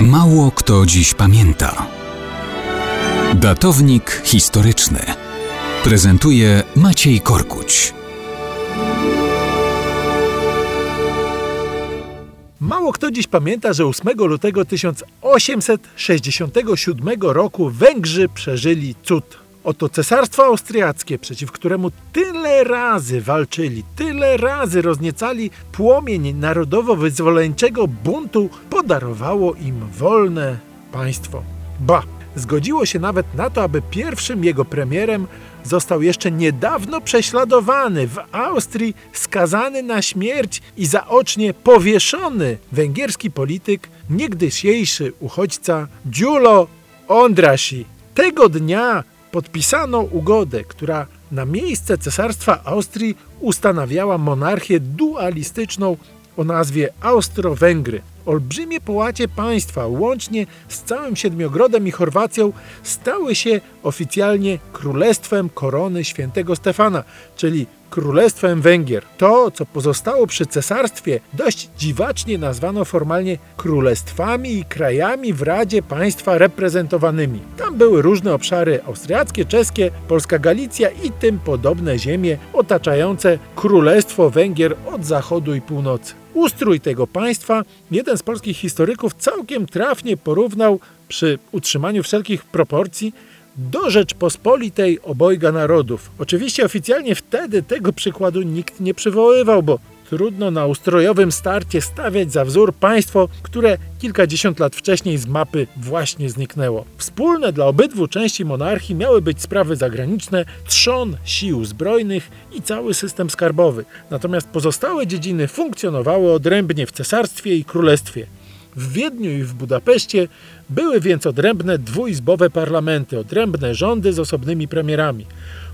Mało kto dziś pamięta. Datownik historyczny prezentuje Maciej Korkuć. Mało kto dziś pamięta, że 8 lutego 1867 roku Węgrzy przeżyli cud. Oto cesarstwo austriackie, przeciw któremu tyle razy walczyli, tyle razy rozniecali płomień narodowo-wyzwoleńczego buntu, podarowało im wolne państwo. Ba, zgodziło się nawet na to, aby pierwszym jego premierem został jeszcze niedawno prześladowany w Austrii, skazany na śmierć i zaocznie powieszony węgierski polityk, niegdysiejszy uchodźca Giulo Ondrasi. Tego dnia podpisano ugodę, która na miejsce cesarstwa Austrii ustanawiała monarchię dualistyczną o nazwie Austro-Węgry. Olbrzymie połacie państwa, łącznie z całym Siedmiogrodem i Chorwacją, stały się oficjalnie Królestwem Korony Świętego Stefana, czyli Królestwem Węgier. To, co pozostało przy cesarstwie, dość dziwacznie nazwano formalnie królestwami i krajami w Radzie Państwa reprezentowanymi. Tam były różne obszary austriackie, czeskie, polska Galicja i tym podobne ziemie otaczające Królestwo Węgier od zachodu i północy. Ustrój tego państwa jeden z polskich historyków całkiem trafnie porównał przy utrzymaniu wszelkich proporcji do Rzeczpospolitej obojga narodów. Oczywiście oficjalnie wtedy tego przykładu nikt nie przywoływał, bo trudno na ustrojowym starcie stawiać za wzór państwo, które kilkadziesiąt lat wcześniej z mapy właśnie zniknęło. Wspólne dla obydwu części monarchii miały być sprawy zagraniczne, trzon sił zbrojnych i cały system skarbowy. Natomiast pozostałe dziedziny funkcjonowały odrębnie w cesarstwie i królestwie. W Wiedniu i w Budapeszcie były więc odrębne dwuizbowe parlamenty, odrębne rządy z osobnymi premierami.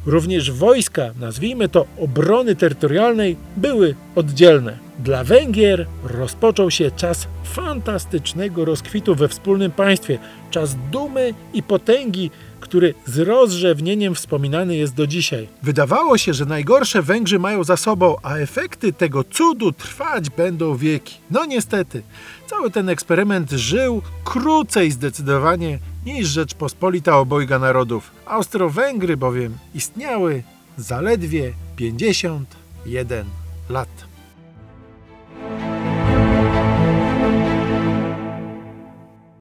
Również wojska, nazwijmy to obrony terytorialnej, były oddzielne. Dla Węgier rozpoczął się czas fantastycznego rozkwitu we wspólnym państwie, czas dumy i potęgi, który z rozrzewnieniem wspominany jest do dzisiaj. Wydawało się, że najgorsze Węgrzy mają za sobą, a efekty tego cudu trwać będą wieki. No niestety, cały ten eksperyment żył krócej zdecydowanie niż Rzeczpospolita obojga narodów. Austro-Węgry bowiem istniały zaledwie 51 lat.